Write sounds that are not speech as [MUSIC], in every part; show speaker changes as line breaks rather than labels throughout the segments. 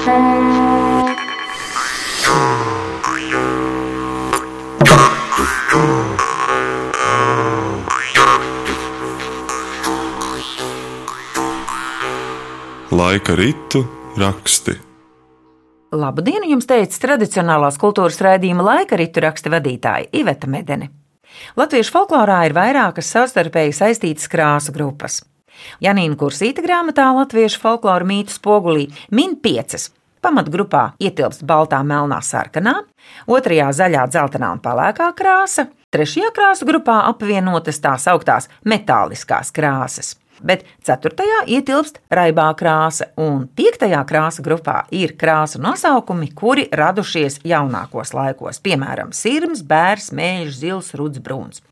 Laika ritu raksti.
Labu dienu jums teica tradicionālās kultūras raidījuma laika ritu raksta vadītāja Iveta Medene. Latviešu folklorā ir vairākas savstarpēji saistītas krāsu grupas. Janīna Kursīta grāmatā Latviešu folkloru mītu spogulī min piecas. Pamatgrupā ietilpst baltā, melnā, sarkanā, otrajā zaļā, dzeltenā un pelēkā krāsa, trešajā krāsu grupā apvienotas tās augtās metāliskās krāsas bet 4. ietilpst raibā krāsa, un 5. krāsa grupā ir krāsu nosaukumi, kuri radušies jaunākos laikos, piemēram, sirds, bērs, mēģis, zils, ruds, brūns.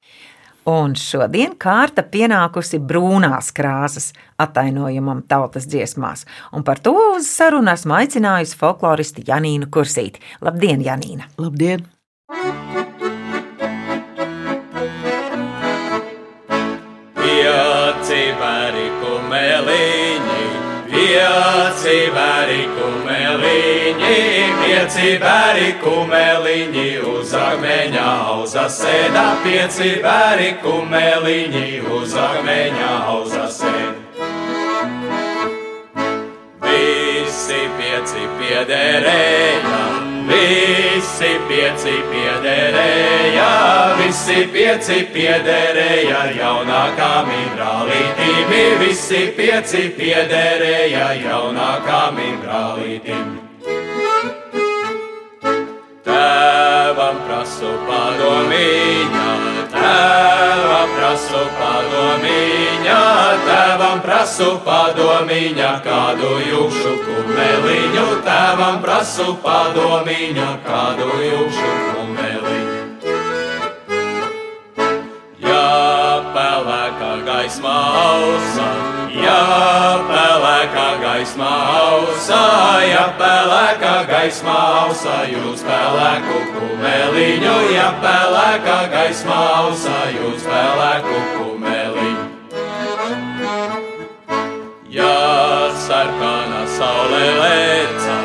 Un šodien kārta pienākusi brūnās krāsas attainojumam tautas dziesmās, un par to uz sarunu esmu aicinājusi folkloristi Janīnu Kursīti. Labdien, Janīna!
Labdien!
Pieci bēri kumeliņi, pieci bēri kumeliņi, uz akmeņa auza sēdā. Pieci bēri kumeliņi, uz akmeņa auza sēdā. Visi pieci piederēja, visi pieci piederēja, visi pieci piederēja jaunākām brālītīm. Visi pieci piederēja jaunākām brālītīm. Prasu padomiņā, tēvam prasu padomiņā, tēvam prasu padomiņā, kādu jūšu kumeliņu, tēvam prasu padomiņā, kādu jūšu kumeliņu. pelēkā gaismā ausā, ja pelēkā gaismā ausā, ja pelēkā gaismā ausā, jūs pelēku kumeliņu, ja pelēkā gaismā ausā, jūs pelēku kumeliņu. Ja sarkana saule lēca,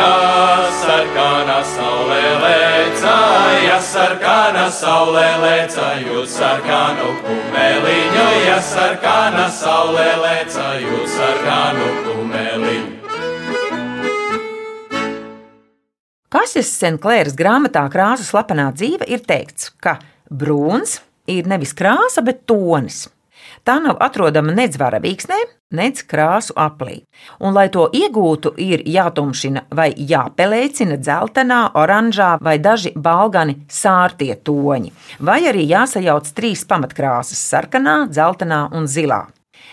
ja sarkana saule lēca, ja sarkana saule lēca, jūs sarkanu kumeliņu, ja sarkana saule lēca, jūs sarkanu kumeliņu.
Kasis Senklēras grāmatā Krāsu slepenā dzīve ir teikts, ka brūns ir nevis krāsa, bet tonis. Tā nav atrodama nec varavīksnē, nec krāsu aplī. Un, lai to iegūtu, ir jātumšina vai jāpelēcina dzeltenā, oranžā vai daži balgani sārtie toņi, vai arī jāsajauc trīs pamatkrāsas - sarkanā, dzeltenā un zilā.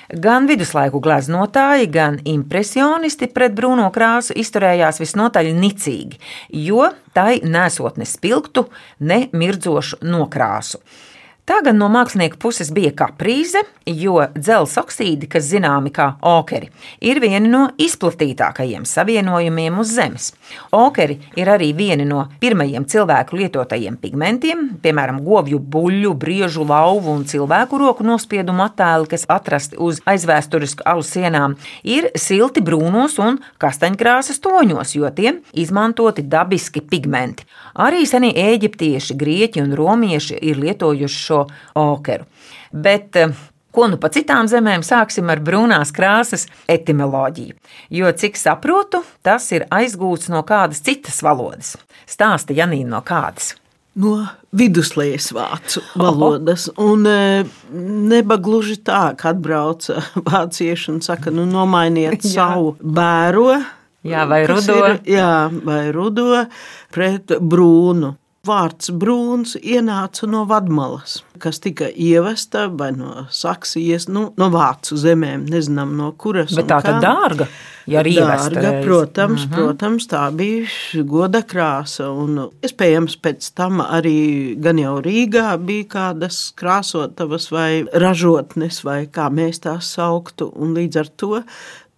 Gan viduslaiku gleznotāji, gan impresionisti pret brūno krāsu izturējās visnotaļ nicīgi, jo tai nesot ne spilgtu, ne mirdzošu nokrāsu. Tā gan no mākslinieka puses bija kaprīze, jo dzelzceļa oksīdi, kas zināmi kā okeri, ir vieni no izplatītākajiem savienojumiem uz Zemes. Okeri ir arī vieni no pirmajiem cilvēku lietotajiem pigmentiem, piemēram, govju buļļu, briežu lauvu un cilvēku roku nospiedumu attēli, kas atrasti uz aizvēsturisku alu sienām, ir silti brūnos un kastaņkrāsas toņos, jo tiem izmantoti dabiski pigmenti. Arī senie eģiptieši, grieķi un romieši ir lietojuši šo okeru. Bet eh, Ko nu pa citām zemēm sāksim ar brūnās krāsas etimoloģiju. Jo, cik saprotu, tas ir aizgūts no kādas citas valodas. Stāsta Janīna no kādas.
No viduslējas vācu valodas. Un e, neba gluži tā, ka atbrauca [LAUGHS] vācieši un saka, nu, nomainiet [LAUGHS] savu bēro.
Jā, vai rudo.
Ir, jā, vai rudo pret brūnu. Vārds brūns ienāca no vadmalas, kas tika ievesta vai no Saksijas, nu, no vācu zemēm, nezinām no kuras.
Bet tā tad dārga. Ja
dārga, protams, mm -hmm. protams, tā bija goda krāsa. Un, iespējams, pēc tam arī gan jau Rīgā bija kādas krāsotavas vai ražotnes, vai kā mēs tās sauktu. Un līdz ar to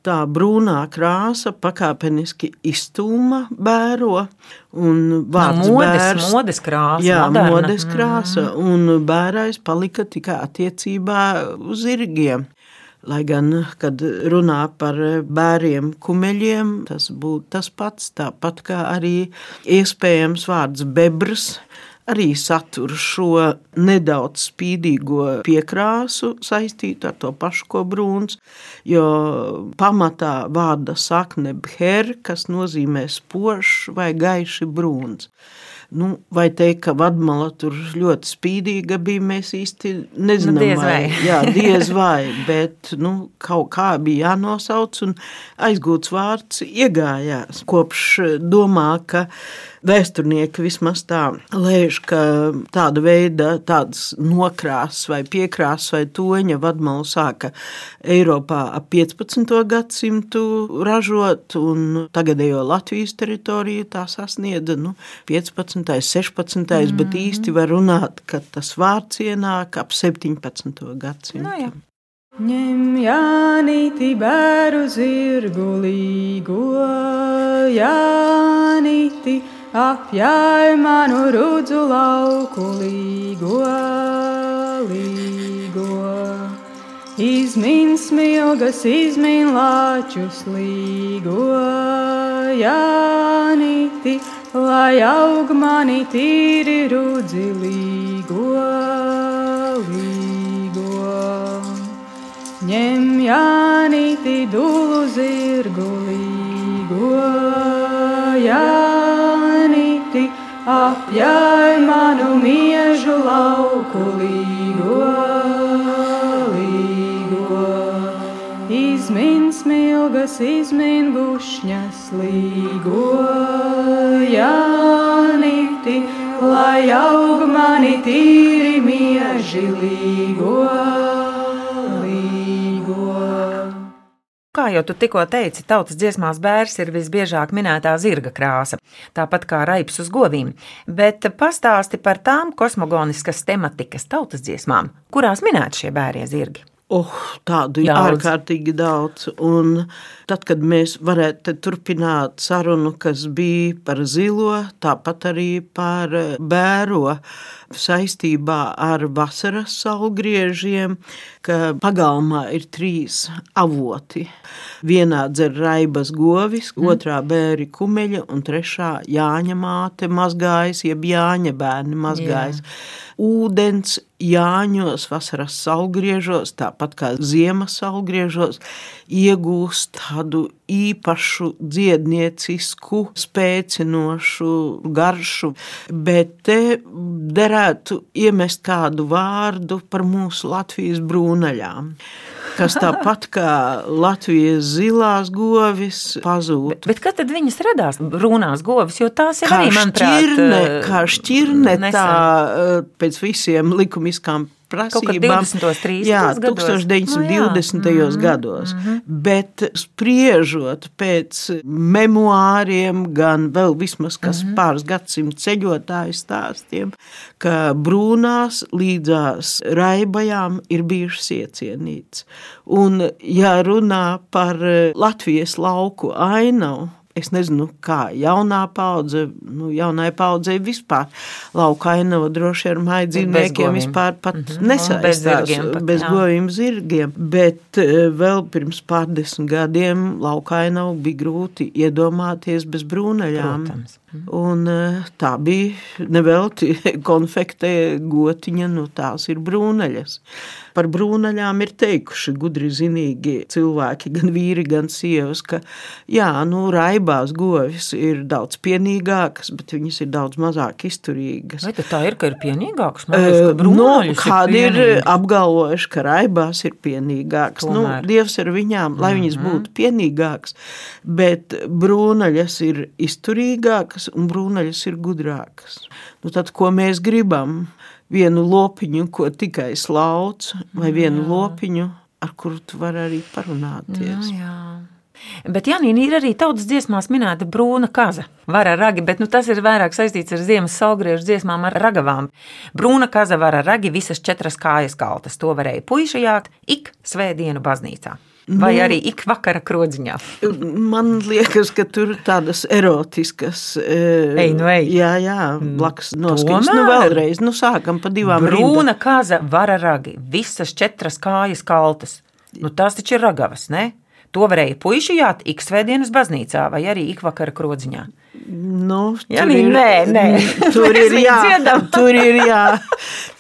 tā brūnā krāsa pakāpeniski iztūma bēro. Un vārds
no modes,
bērs,
modes krāsa.
Jā,
moderna.
modes krāsa. Mm. Un bērais palika tikai attiecībā uz zirgiem. Lai gan, kad runā par bērniem, kumeļiem, tas būtu tas pats, tāpat kā arī iespējams vārds bebrs, arī satur šo nedaudz spīdīgo piekrāsu saistītu ar to pašu, ko brūns, jo pamatā vārda sakne bher, kas nozīmē spožs vai gaiši brūns. Nu, vai teikt, ka vadmala tur ļoti spīdīga bija, mēs īsti nezinām.
Nu, diez vai.
vai. Jā, diez [LAUGHS] vai, bet nu, kaut kā bija jānosauc un aizgūts vārds iegājās. Kopš domā, ka vēsturnieki vismaz tā lēš, ka tāda veida tādas nokrāsas vai piekrāsas vai toņa vadmalu sāka Eiropā ap 15. gadsimtu ražot, un tagadējo Latvijas teritoriju tā sasniedza nu, 15. 16. Mm bet īsti var runāt, ka tas vārds ienāk ap 17. gadsimtu.
Nu, jā.
Ņem Jānīti bēru zirgu līgo, Jānīti apjāj manu rudzu lauku līgo, līgo. Izmin smilgas, izmin lāčus līgo, Jānīti, lai aug mani tīri rudzi līgo, līgo. Ņem Jānīti dulu zirgu līgo, Jānīti, apjāj manu miežu lauku līgo, līgo. Izmin smilgas, izmin bušņas līgo, Jānīti, lai aug mani tīri mieži līgo.
Jau tu tikko teici, tautas dziesmās bērns ir visbiežāk minētā zirga krāsa, tāpat kā raips uz govīm. Bet pastāsti par tām kosmogoniskas tematikas tautas dziesmām, kurās minēti šie bērnie zirgi.
Oh, tādu ir ārkārtīgi daudz. Un tad, kad mēs varētu turpināt sarunu, kas bija par zilo, tāpat arī par bēro saistībā ar vasaras saulgriežiem, ka pagalmā ir trīs avoti. Vienā dzer raibas govis, otrā bēri kumeļa un trešā Jāņa māte mazgājas, jeb Jāņa bērni mazgājas. Ūdens Jāņos, vasaras saulgriežos, tāpat kā ziemas saulgriežos, iegūst tādu īpašu dziedniecisku, spēcinošu garšu, bet te derētu iemest kādu vārdu par mūsu Latvijas brūnaļām. Kas tāpat kā Latvijas zilās govis pazūd.
Bet kad tad viņas radās brūnās govis, jo tās ir
Kā
arī, manuprāt,
šķirne,
eh,
kā šķirne
nesen.
tā eh, pēc visiem likumiskām prasībām.
20. 30.
Jā,
gados.
1920.
Nu, jā.
gados. Bet spriežot pēc memoāriem, gan vēl vismaz kas pāris gadsimtu ceļotāju stāstiem, ka brūnās līdzās raibajām ir bijušas iecienīts. Un, ja runā par eh, Latvijas lauku ainavu, Es nezinu, kā jaunā paudze, nu, jaunai paudzei vispār lauka ainava droši ar māju dzīvniekiem vispār pat mm. -hmm. nesaistās.
Bez zirgiem pat,
bez govīm zirgiem. Bet eh, vēl pirms pārdesmit gadiem lauka ainavu bija grūti iedomāties bez brūnaļām.
Protams.
Un eh, tā bija nevelti [LAUGHS] konfektē gotiņa, nu tās ir brūnaļas. Par brūnaļām ir teikuši gudri zinīgi cilvēki, gan vīri, gan sievas, ka jā, nu raibās govis ir daudz pienīgākas, bet viņas ir daudz mazāk izturīgas.
Vai tā ir, ka ir
Eh,
brūnaļas
nu, kādi ir
pienīgas.
apgalvojuši, ka raibās ir pienīgāks. Nu,
Tomēr.
Dievs ar viņām, lai viņas
Mhm.
būtu pienīgākas, bet brūnaļas ir izturīgākas un brūnaļas ir gudrākas. Nu, tad, ko mēs gribam? Vienu lopiņu, ko tikai slauc, vai vienu lopiņu, ar kuru tu vari arī parunāties.
Nu, jā. Bet Janīna ir arī tautas dziesmās minēta brūna kaza, vara ragi, bet nu, tas ir vairāk saistīts ar ziemas saulgriežu dziesmām ar ragavām. Brūna kaza vara ragi visas četras kājas kaltas, to varēja puiši jākt ik svētdienu baznīcā. Vai
Nu.
arī ik vakara krodziņā.
Man liekas, ka tur ir tādas erotiskas. e,
Ej, nu ej.
Jā, jā, blakus noskaņas. Nu, vēlreiz, nu, sākam pa divām
Brūna kaza vara ragi, visas četras kājas kaltas. Nu, tās taču ir ragavas, ne? To varēja puiši jāt ik svētdienas baznīcā vai arī ik vakara krodziņā.
Nu,
Jā, nē, nē. [LAUGHS]
tur ir jā, tur ir jā,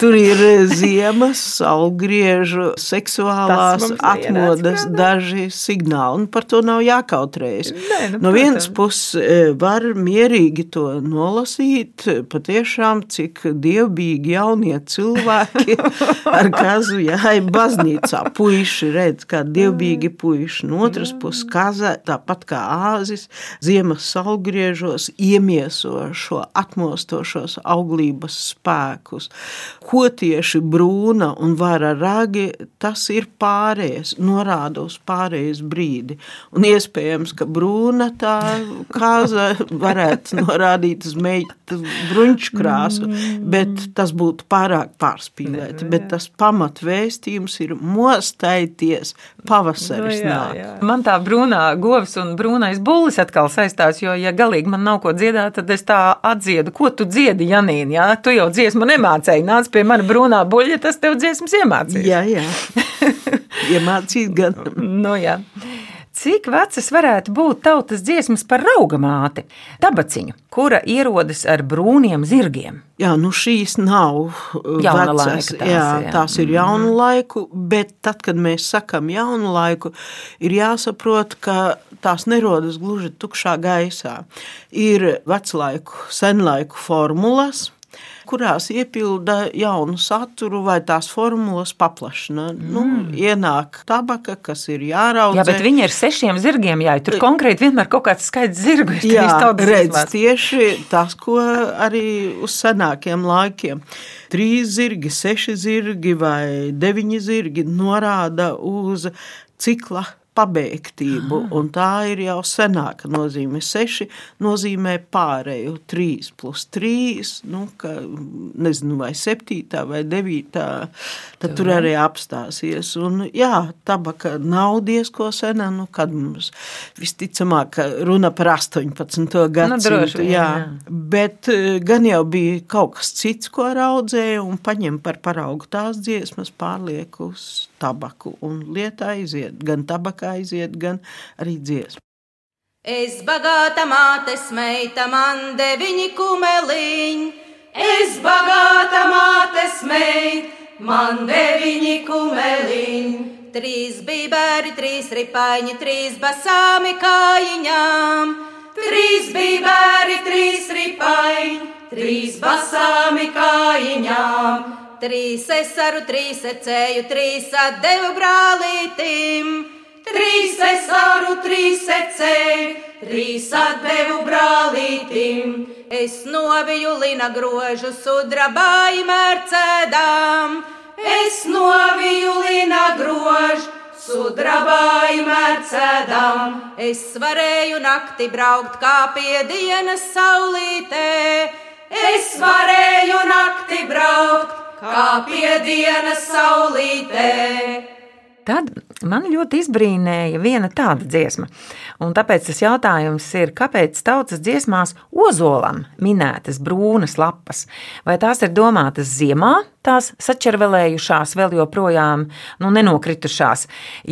tur ir ziemas, saulgriežu, seksuālās atmodas,
neienāca
daži signāli, un par to nav jākautrējas.
Nē, nu,
no vienas puses e, var mierīgi to nolasīt, patiešām, cik dievbīgi jaunie cilvēki [LAUGHS] ar kazu jāi baznīcā. Puiši redz, kā dievbīgi puiši. No otras puses, kaza, tāpat kā āzis, ziemas saulgriežos iemieso šo atmostošos auglības spēkus. Ko tieši brūna un vara ragi, tas ir pārējais, norāda uz pārējais brīdi. Un iespējams, ka brūna tā kāza varētu norādīt uz meitu bruņķu krāsu, bet tas būtu pārāk pārspīlēti. Bet tas pamatvēstījums ir mostaities, pavasaris nāk.
Man tā brūnā govs un brūnais bullis atkal saistās, jo, ja galīgi man nav ko dziedāt, tad es tā atziedu, ko tu dziedi, Janīna. Jā? Tu jau dziesmu nemācēji, nāc pie manas brūnā buļļa, tas tev dziesmas iemācīs.
Jā, jā. [LAUGHS] Iemācīt gan.
Nu, jā. Cik vecas varētu būt tautas dziesmas par raugamāti, tabaciņu, kura ierodas ar brūniem zirgiem?
Jā, nu šīs nav uh,
Jauna
vecas.
laika tās
jā,
ir, jā.
tās ir jaunu laiku, bet tad, kad mēs sakam jaunu laiku, ir jāsaprot, ka tās nerodas gluži tukšā gaisā. Ir veclaiku, senlaiku formulas, kurās iepilda jaunu saturu vai tās formulas paplašina. Mm. Nu, ienāk tabaka, kas ir jāraudzē.
Jā, bet viņi ir sešiem zirgiem, jā, tur konkrēti vienmēr kaut kāds skaits zirgu. ir
Jā, redz,
dziesmās.
tieši tas, ko arī uz senākiem laikiem. Trīs zirgi, seši zirgi vai deviņi zirgi norāda uz cikla pabeigtību, un tā ir jau senāka nozīme. Seši nozīmē pārēju, trīs plus trīs, nu, ka, nezinu, vai septītā vai devītā, tad tur arī apstāsies. Un, jā, tabaka nav diezko sena, nu, kad mums visticamāk runa par 18. gadsimtu.
droši vien,
jā.
jā.
Bet eh, gan jau bija kaut kas cits, ko raudzēja, un paņem par paraugu tās dziesmas, pārliek uz tabaku, un lieta aiziet, gan tabaka aiziet, gan arī dziesma.
Es bagāta mātes meita, man deviņi kumeliņi. Es bagāta mātes meita, man deviņi kumeliņi. Trīs bībēri, trīs ripaiņi, trīs basāmi kājiņām. Trīs bībēri, trīs ripaiņi, trīs basāmi kājiņām. Trīs esaru, trīs ecēju, trīs atdevu brālītim. Trīs esaru, trīs ecēju, trīs atdevu brālītim. Es noviju lina grožu sudrabāju mērcēdām. Es noviju lina grožu sudrabāju mērcēdām. Es varēju nakti braukt kā pie dienas saulītē. Es varēju nakti braukt kā pie dienas saulītē.
Tad man ļoti izbrīnēja viena tāda dziesma. Un tāpēc tas jautājums ir, kāpēc tautas dziesmās ozolam minētas brūnas lapas? Vai tās ir domātas ziemā, tās sačervelējušās, vēl joprojām nu, nenokritušās,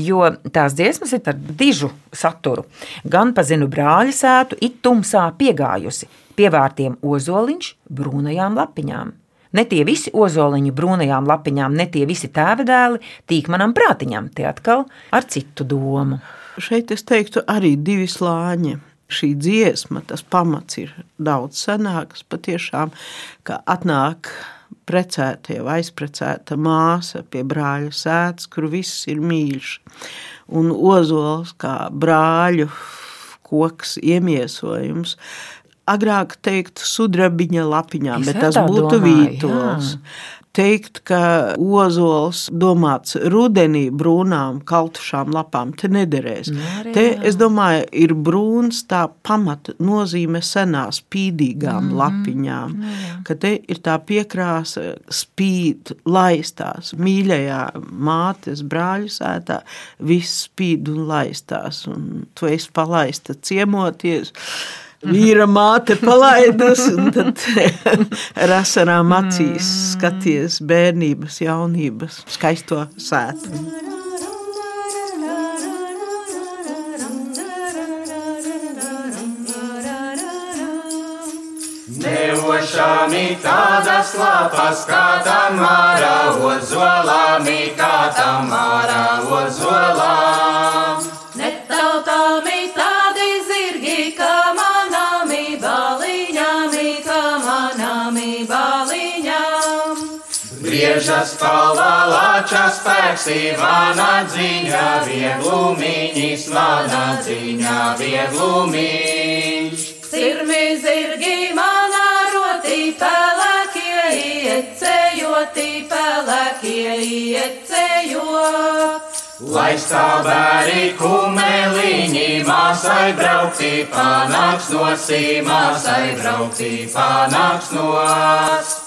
jo tās dziesmas ir ar dižu saturu. Gan pazinu brāļa sētu, it tumsā piegājusi, pievārtiem ozoliņš brūnajām lapiņām. Ne tie visi ozoliņi brūnajām lapiņām, ne tie visi tēvedēli tīk manam prātiņam, tie atkal ar citu domu.
Šeit es teiktu arī divi slāņi. Šī dziesma, tas pamats ir daudz senāks, patiešām, ka atnāk precētie vai aizprecēta māsa pie brāļa sēdes, kur viss ir mīļš. Un ozols kā brāļu koks iemiesojums. Agrāk teikt sudrabiņa lapiņām,
Es
bet tas būtu
domāju,
vītols.
jā.
Teikt, ka ozols domāts rudenī brūnām, kaltušām lapām, te nederēs.
arī
Te,
jā.
es domāju, ir brūns tā pamata nozīme senās spīdīgām
Mhm.
lapiņām, ka te ir tā piekrāsa spīd, laistās. Mīļajā mātes brāļu sētā viss spīd un laistās, un tu esi palaista ciemoties vīra māte palaidusi, un tad [LAUGHS] ar asarām acīs skaties bērnības, jaunības, skaisto sētu.
Nevošami tāda slapa, kā tamara, ozola, mi kā
tamara, ozola.
Griežas palvā, lāčas spēks, Ivana dziņā, vieglumiņas, vana dziņā, vieglumiņš.
Sirmi zirgi manā roti pelēkie, iecējoti pelēkie, iecējot.
Lai stāvēri kumeliņi, māsai braukti, panāks nosī, māsai braukti, panāks nos.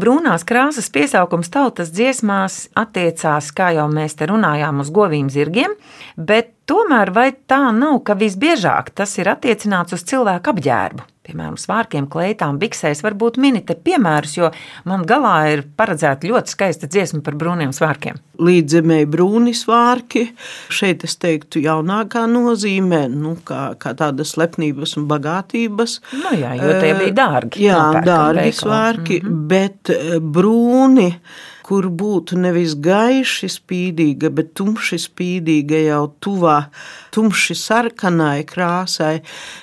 Brūnās krāsas piesaukums tautas dziesmās attiecās, kā jau mēs te runājām, uz govīm zirgiem, bet tomēr vai tā nav, ka visbiežāk tas ir attiecināts uz cilvēku apģērbu? Piemēram, svārkiem, kleitām, biksēs varbūt minēta piemērus, jo man galā ir paredzēta ļoti skaista dziesma par brūniem svārkiem.
Līdzemēji brūni svārki, šeit es teiktu jaunākā nozīmē, nu, kā, kā tādas lepnības un bagātības.
Nu jā, jo tie bija dārgi.
Jā, dārgi
veikalā.
svārki, mm -hmm. bet eh, brūni, kur būtu nevis gaiši spīdīga, bet tumši spīdīga jau tuvā, tumši sarkanai krāsai,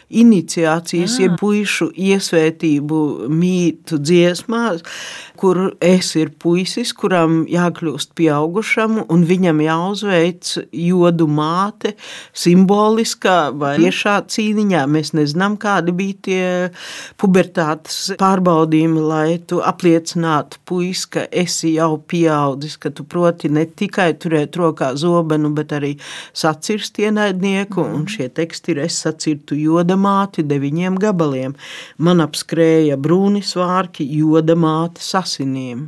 iniciācijas, jeb puišu iesvētību mītu dziesmās, kur es ir puisis, kuram jākļūst pieaugušam, un viņam jāuzveic jodu māte, simboliskā vai tiešā cīniņā. Mēs nezinām, kādi bija tie pubertātes pārbaudījumi, lai tu apliecinātu puis, ka esi jau pieaudzis, ka tu proti ne tikai turēt rokā zobenu, bet arī sacirst ienaidnieku, un šie teksti ir es sacirtu joda māti deviņiem gabaliem. Man apskrēja brūni svārki joda māte sasinīm.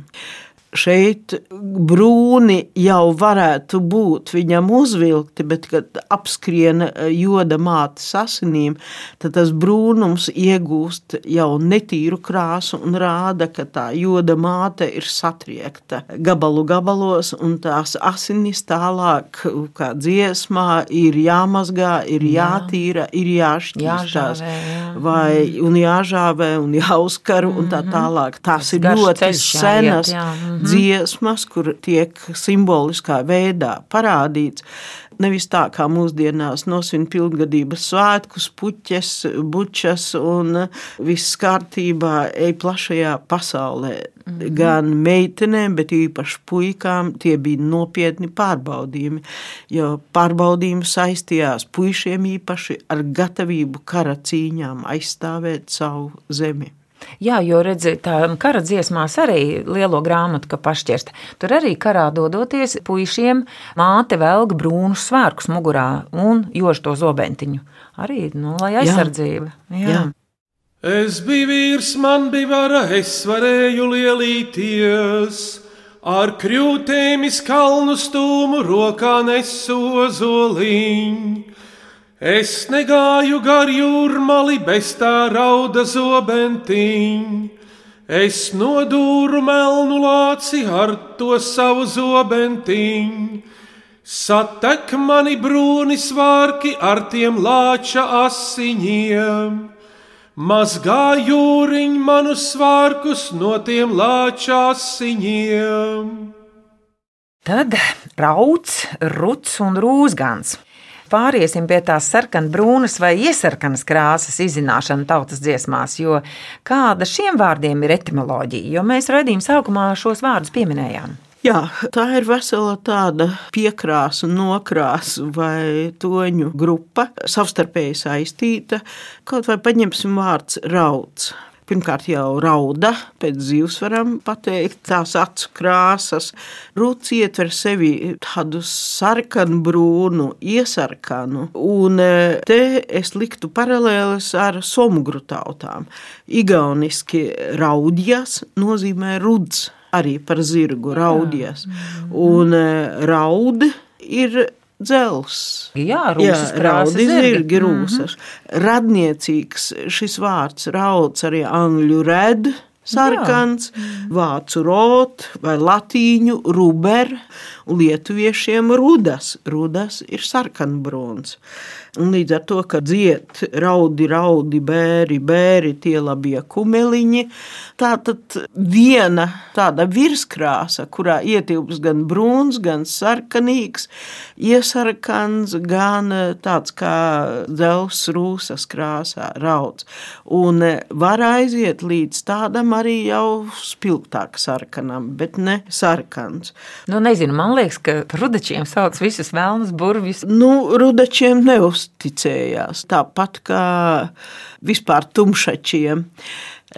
Šeit brūni jau varētu būt viņam uzvilkti, bet, kad apskriena joda mātes asinīm, tad tas brūnums iegūst jau netīru krāsu un rāda, ka tā joda māte ir satriekta gabalu gabalos, un tās asinis tālāk, kā dziesmā, ir jāmazgā, ir jātīra, ir jāšķīstās,
jā.
vai un jāžāvē, un jāuzkar, un tā tālāk. Tās ir ļoti senas
jā, mhm.
dziesmas, kur tiek simboliskā veidā parādīts. Nevis tā kā mūsdienās nosvin pilngadības svētkus, puķes, bučas un viss kārtībā ej plašajā pasaulē. Gan meitenēm, bet īpaši puikām tie bija nopietni pārbaudījumi, jo pārbaudījumi saistījās puišiem īpaši ar gatavību kara cīņām aizstāvēt savu zemi.
Jā, jo redziet, tā kara dziesmās arī lielo grāmatu, ka pašķirsta. Tur arī karā dodoties puišiem māte velk brūnus svārkus mugurā un jož to zobentiņu. Arī, nu, lai aizsardzība. Jā.
Jā.
Es biju vīrs, man bija vara, es varēju lielīties. Ar krūtēm iz kalnu stūmu rokā nesozoliņu. Es negāju gar jūrmali bez tā rauda zobentiņu. Es nodūru melnu lāci ar to savu zobentiņu. Satek mani brūni svārki ar tiem lāča asiņiem. Mazgā jūriņ manu svārkus no tiem lāča asiņiem.
Tad rauds, ruds un rūsgans. Pāriesim pie tās sarkanbrūnas vai iesarkanas krāsas izzināšana tautas dziesmās, jo kāda šiem vārdiem ir etimoloģija, jo mēs redzījām sākumā šos vārdus pieminējām.
Jā, tā ir vesela tāda piekrāsa, nokrāsa vai toņu grupa, savstarpēji saistīta. Kaut vai paņemsim vārds rauds. Pirmkārt, jau rauda, pēc dzīves varam pateikt, tās acu krāsas. Rūts ietver sevi tādu sarkanu, brūnu, iesarkanu, un e, te es liktu paralēlis ar somugru tautām. Igauniski raudjas nozīmē ruds, arī par zirgu raudjas, un e, raud ir dzels.
Jā, rūsas krāsas
raudi
zirgi.
zirgi rūsas. Radniecīgs šis vārds rauds arī angļu red sarkans, vācu rot vai latīņu ruber, lietuviešiem rudas. Rudas ir sarkanbrūns. Līdz ar to, ka dzied raudi, raudi, bēri, bēri, tie labie kumeliņi, tā tad viena tāda virskrāsa, kurā ietilps gan brūns, gan sarkanīgs, iesarkans, gan tāds kā dzels rūsas krāsā rauds. Un var aiziet līdz tādam arī jau spilgtāk sarkanam, bet ne sarkans.
Nu, nezinu, man liekas, ka rudačiem sauc visus vēlnus burvis.
Nu, rudačiem neuzticējās, tāpat kā vispār tumšačiem. [LAUGHS]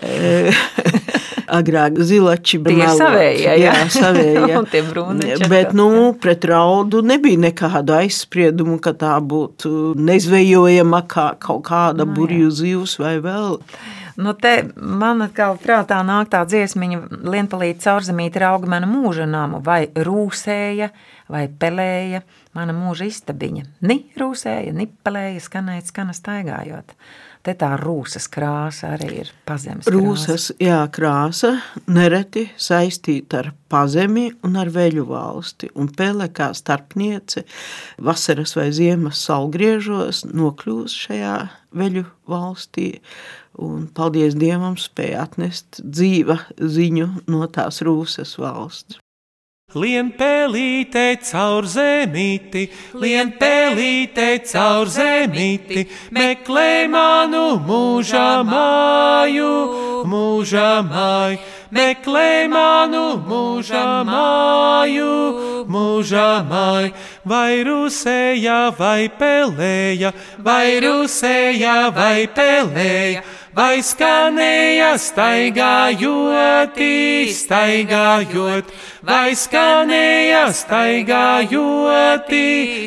Agrāk zilači
bija savējie, jā,
jā savējie. [LAUGHS]
Un tie brūni.
Bet, nu, pret raudu nebija nekāda aizspriedumu, ka tā būtu nezvejojama kā kaut kāda
Nu, jā.
burju zivs vai vēl.
Nu, te man atkal prātā nāk tā dziesmiņa, lienpalīdz caurzemīt rauga mana mūža namu, vai rūsēja, vai pelēja mana mūža istabiņa. Ni rūsēja, ni pelēja, skanēt, skana staigājot. Te tā rūsas krāsa arī ir pazemes krāsa.
Rūsas jā, krāsa nereti saistīta ar pazemi un ar veļu valsti. Un pele kā starpniece vasaras vai ziemas salgriežos nokļūst šajā veļu valstī. Un, paldies Dievam, spēja atnest dzīva ziņu no tās rūsas valsts.
Lien pelīte caur zemīti, lien pelīte caur zemīti, meklē manu mūža māju, mūža māju, meklē manu mūža māju, mūža māju, vai rusēja, vai pelēja, vai rusēja, vai pelēja. Vai skanēja staigājot, staigājot, vai skanēja staigājot,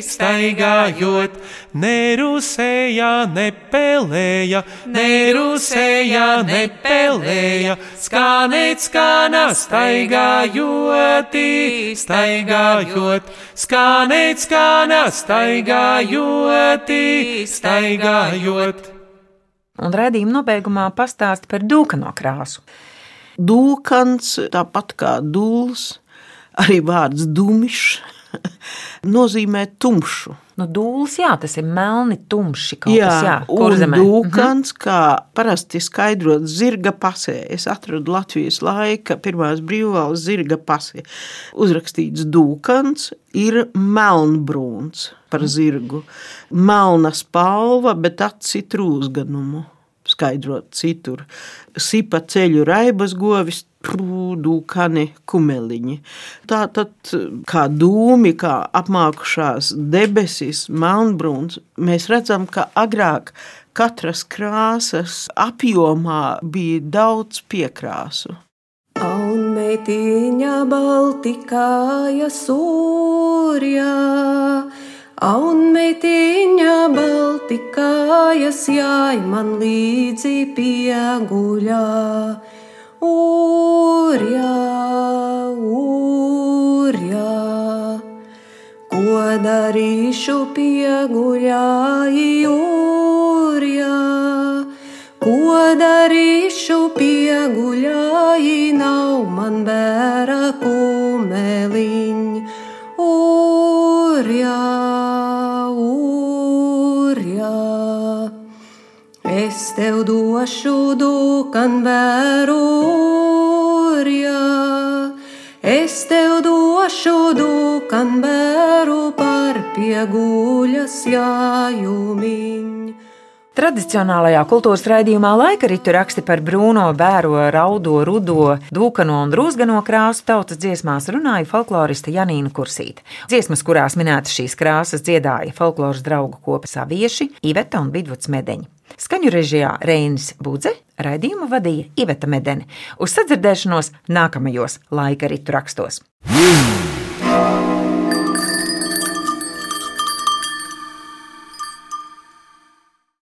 staigājot, nerusēja, nepelēja, nerusēja, nepelēja, skanēt, skana staigājot, staigājot, skanēt, skana staigājot, staigājot.
Un redzījuma nobeigumā pastāst par dūkano krāsu.
Dūkans, tāpat kā dūls, arī vārds dumišs, [LAUGHS] nozīmē tumšu.
Nu, dūls, jā, tas ir melni, tumši kaut
Jā,
kas,
un
kurzemē.
dūkans, kā parasti skaidrot zirga pasē. Es atradu Latvijas laika pirmās brīvvalsts zirga pasē. Uzrakstīts dūkans ir melnbrūns par zirgu. Melna spalva, bet acis trūzganumu. Skaidrot citur. Sipa ceļu raibas govis, dūkani kumeliņi. Tā tad kā dūmi, kā apmākušās debesis, melnbrūns, mēs redzam, ka agrāk katras krāsas apjomā bija daudz piekrāsu.
Un meitiņa baltikāja sūrjā, un meitiņa baltikājas jāj man līdzi pieguļā. Urjā, urjā, ko darīšu pieguļā, jūrjā. Ko darīšu pieguļā, nav man bērā kumeliņ. Urjā, urjā, es tev došu dūkan bēru, urjā. Es tev došu dūkan bēru par pieguļas jājumiņu.
Tradicionālajā kultūras raidījumā laika ritu raksti par brūno, bēro, raudo, rudo, dūkano un drūzgano krāsu tautas dziesmās runāja folkloriste Janīna Kursīte. Dziesmas, kurās minētas šīs krāsas, dziedāja folkloras draugu kopa savieši Iveta un Vidvuds Medeņi. Skaņu režijā Reinis Budze, raidījumu vadīja Iveta Medeni. Uz sadzirdēšanos nākamajos laika ritu rakstos.